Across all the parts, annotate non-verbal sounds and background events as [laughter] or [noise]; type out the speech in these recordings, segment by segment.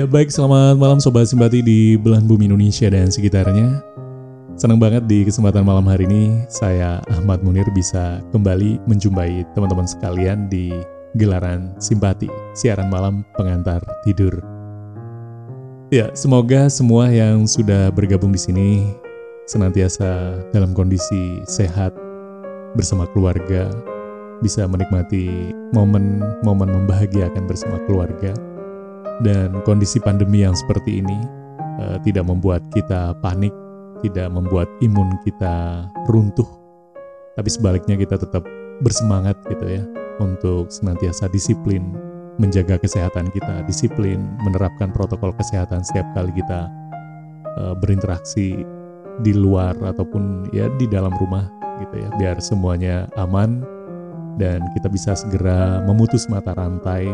Ya baik, selamat malam Sobat Simpati di belahan bumi Indonesia dan sekitarnya. Senang banget di kesempatan malam hari ini saya Ahmad Munir bisa kembali menjumpai teman-teman sekalian di gelaran Simpati, siaran malam pengantar tidur. Ya, semoga semua yang sudah bergabung di sini senantiasa dalam kondisi sehat bersama keluarga, bisa menikmati momen-momen membahagiakan bersama keluarga dan kondisi pandemi yang seperti ini uh, tidak membuat kita panik, tidak membuat imun kita runtuh, tapi sebaliknya kita tetap bersemangat gitu ya untuk senantiasa disiplin menjaga kesehatan kita, disiplin menerapkan protokol kesehatan setiap kali kita uh, berinteraksi di luar ataupun ya di dalam rumah gitu ya, biar semuanya aman dan kita bisa segera memutus mata rantai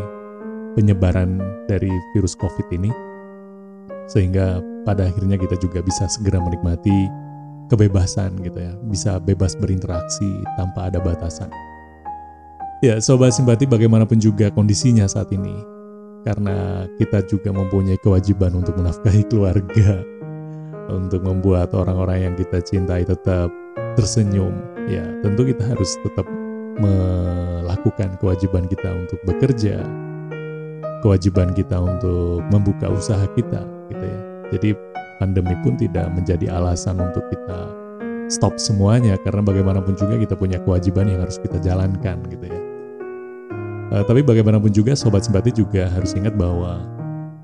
penyebaran dari virus COVID ini, sehingga pada akhirnya kita juga bisa segera menikmati kebebasan gitu ya, bisa bebas berinteraksi tanpa ada batasan. Ya, sobat simpati bagaimanapun juga kondisinya saat ini, karena kita juga mempunyai kewajiban untuk menafkahi keluarga, untuk membuat orang-orang yang kita cintai tetap tersenyum. Ya, tentu kita harus tetap melakukan kewajiban kita untuk bekerja, kewajiban kita untuk membuka usaha kita gitu ya. Jadi pandemi pun tidak menjadi alasan untuk kita stop semuanya karena bagaimanapun juga kita punya kewajiban yang harus kita jalankan gitu ya. Uh, tapi bagaimanapun juga sobat simpati juga harus ingat bahwa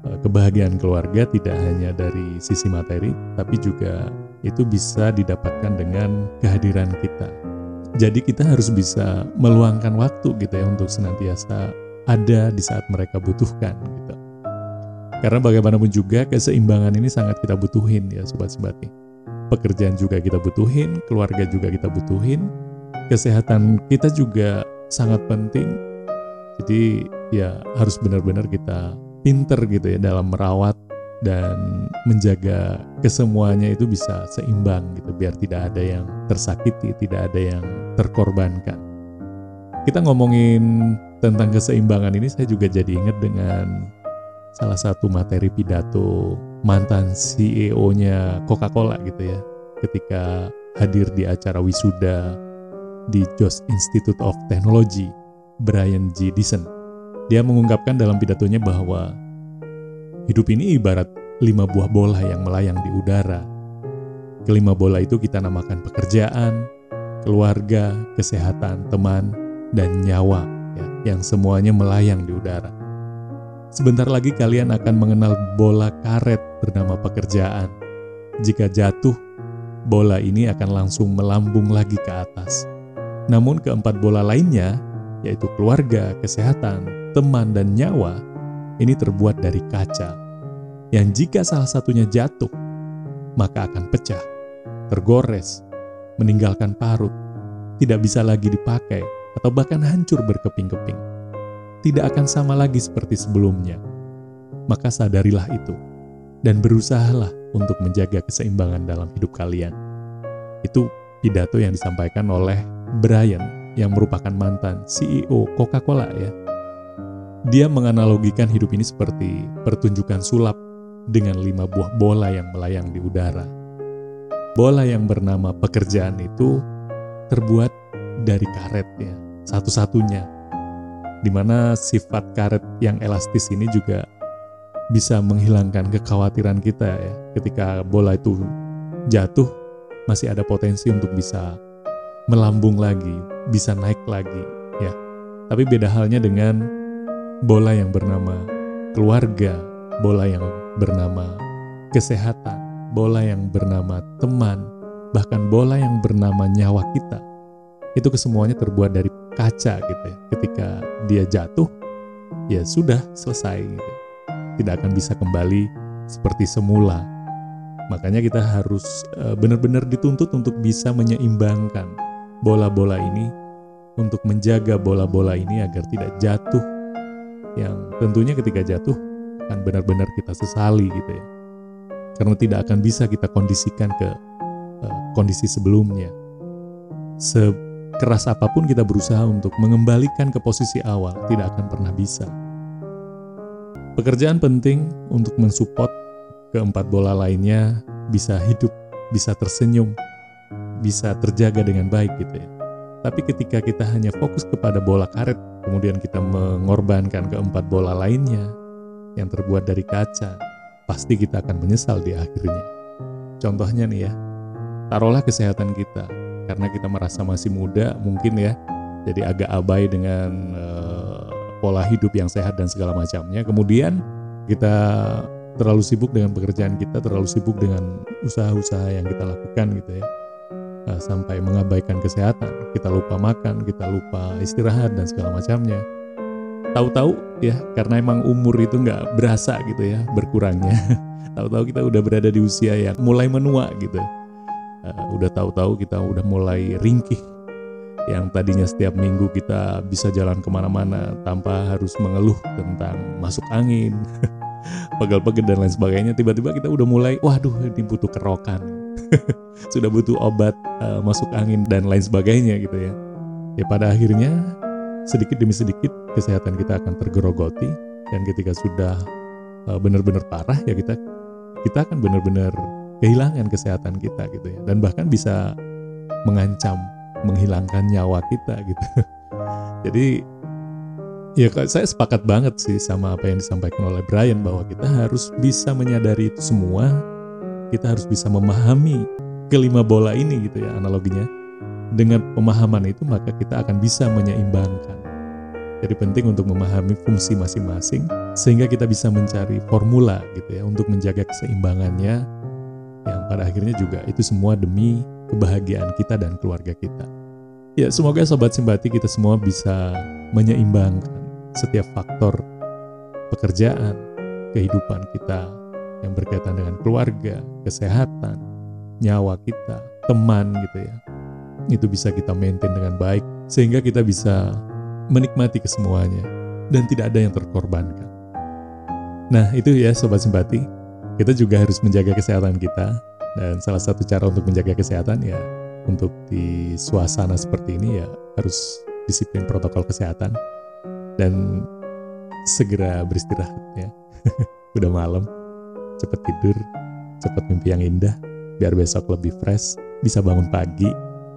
uh, kebahagiaan keluarga tidak hanya dari sisi materi tapi juga itu bisa didapatkan dengan kehadiran kita. Jadi kita harus bisa meluangkan waktu gitu ya untuk senantiasa ada di saat mereka butuhkan gitu. Karena bagaimanapun juga keseimbangan ini sangat kita butuhin ya sobat simpati. Pekerjaan juga kita butuhin, keluarga juga kita butuhin, kesehatan kita juga sangat penting. Jadi ya harus benar-benar kita pinter gitu ya dalam merawat dan menjaga kesemuanya itu bisa seimbang gitu biar tidak ada yang tersakiti, tidak ada yang terkorbankan. Kita ngomongin tentang keseimbangan ini saya juga jadi ingat dengan salah satu materi pidato mantan CEO-nya Coca-Cola gitu ya ketika hadir di acara wisuda di Jos Institute of Technology Brian G. Dixon. Dia mengungkapkan dalam pidatonya bahwa hidup ini ibarat lima buah bola yang melayang di udara. Kelima bola itu kita namakan pekerjaan, keluarga, kesehatan, teman, dan nyawa yang semuanya melayang di udara. Sebentar lagi kalian akan mengenal bola karet bernama pekerjaan. Jika jatuh, bola ini akan langsung melambung lagi ke atas. Namun keempat bola lainnya, yaitu keluarga, kesehatan, teman, dan nyawa, ini terbuat dari kaca. Yang jika salah satunya jatuh, maka akan pecah, tergores, meninggalkan parut, tidak bisa lagi dipakai, atau bahkan hancur berkeping-keping. Tidak akan sama lagi seperti sebelumnya. Maka sadarilah itu dan berusahalah untuk menjaga keseimbangan dalam hidup kalian. Itu pidato yang disampaikan oleh Brian yang merupakan mantan CEO Coca-Cola ya. Dia menganalogikan hidup ini seperti pertunjukan sulap dengan lima buah bola yang melayang di udara. Bola yang bernama pekerjaan itu terbuat dari karet ya, satu-satunya. Di mana sifat karet yang elastis ini juga bisa menghilangkan kekhawatiran kita ya. Ketika bola itu jatuh, masih ada potensi untuk bisa melambung lagi, bisa naik lagi ya. Tapi beda halnya dengan bola yang bernama keluarga, bola yang bernama kesehatan, bola yang bernama teman, bahkan bola yang bernama nyawa kita itu kesemuanya terbuat dari kaca gitu ya. Ketika dia jatuh, ya sudah selesai gitu. Tidak akan bisa kembali seperti semula. Makanya kita harus uh, benar-benar dituntut untuk bisa menyeimbangkan bola-bola ini untuk menjaga bola-bola ini agar tidak jatuh yang tentunya ketika jatuh akan benar-benar kita sesali gitu ya. Karena tidak akan bisa kita kondisikan ke uh, kondisi sebelumnya. Se keras apa pun kita berusaha untuk mengembalikan ke posisi awal, tidak akan pernah bisa. Pekerjaan penting untuk mensupport keempat bola lainnya bisa hidup, bisa tersenyum, bisa terjaga dengan baik gitu ya. Tapi ketika kita hanya fokus kepada bola karet, kemudian kita mengorbankan keempat bola lainnya yang terbuat dari kaca, pasti kita akan menyesal di akhirnya. Contohnya nih ya, taruhlah kesehatan kita, karena kita merasa masih muda mungkin ya, jadi agak abai dengan uh, pola hidup yang sehat dan segala macamnya. Kemudian kita terlalu sibuk dengan pekerjaan kita, terlalu sibuk dengan usaha-usaha yang kita lakukan gitu ya. Nah, sampai mengabaikan kesehatan, kita lupa makan, kita lupa istirahat dan segala macamnya. Tahu-tahu ya, karena emang umur itu nggak berasa gitu ya berkurangnya. [laughs] Tahu-tahu kita udah berada di usia yang mulai menua gitu. Uh, udah tahu-tahu kita udah mulai ringkih yang tadinya setiap minggu kita bisa jalan ke mana-mana tanpa harus mengeluh tentang masuk angin, [laughs] pegel-pegel dan lain sebagainya. Tiba-tiba kita udah mulai, waduh ini butuh kerokan, [laughs] sudah butuh obat uh, masuk angin dan lain sebagainya gitu ya. Ya pada akhirnya sedikit demi sedikit kesehatan kita akan tergerogoti dan ketika sudah uh, benar-benar parah ya kita kita akan benar-benar kehilangan kesehatan kita gitu ya dan bahkan bisa mengancam menghilangkan nyawa kita gitu. [laughs] Jadi ya saya sepakat banget sih sama apa yang disampaikan oleh Brian bahwa kita harus bisa menyadari itu semua. Kita harus bisa memahami kelima bola ini gitu ya analoginya. Dengan pemahaman itu maka kita akan bisa menyeimbangkan. Jadi penting untuk memahami fungsi masing-masing sehingga kita bisa mencari formula gitu ya untuk menjaga keseimbangannya yang pada akhirnya juga itu semua demi kebahagiaan kita dan keluarga kita. Ya, semoga sobat simpati kita semua bisa menyeimbangkan setiap faktor pekerjaan, kehidupan kita yang berkaitan dengan keluarga, kesehatan, nyawa kita, teman gitu ya. Itu bisa kita maintain dengan baik sehingga kita bisa menikmati kesemuanya dan tidak ada yang terkorbankan. Nah, itu ya sobat simpati. Kita juga harus menjaga kesehatan kita dan salah satu cara untuk menjaga kesehatan ya untuk di suasana seperti ini ya harus disiplin protokol kesehatan dan segera beristirahat ya. [laughs] Udah malam, cepat tidur, cepat mimpi yang indah biar besok lebih fresh, bisa bangun pagi,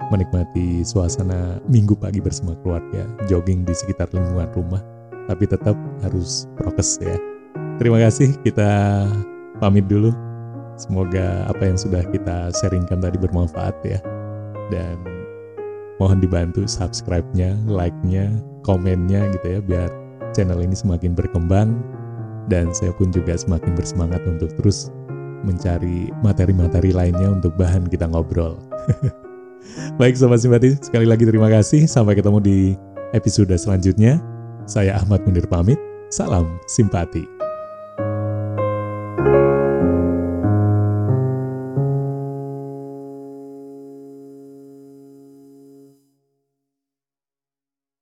menikmati suasana minggu pagi bersama keluarga, jogging di sekitar lingkungan rumah, tapi tetap harus prokes ya. Terima kasih, kita pamit dulu. Semoga apa yang sudah kita sharingkan tadi bermanfaat ya. Dan mohon dibantu subscribe-nya, like-nya, komennya gitu ya biar channel ini semakin berkembang dan saya pun juga semakin bersemangat untuk terus mencari materi-materi lainnya untuk bahan kita ngobrol. [laughs] Baik Sobat Simpati, sekali lagi terima kasih. Sampai ketemu di episode selanjutnya. Saya Ahmad Munir pamit. Salam simpati.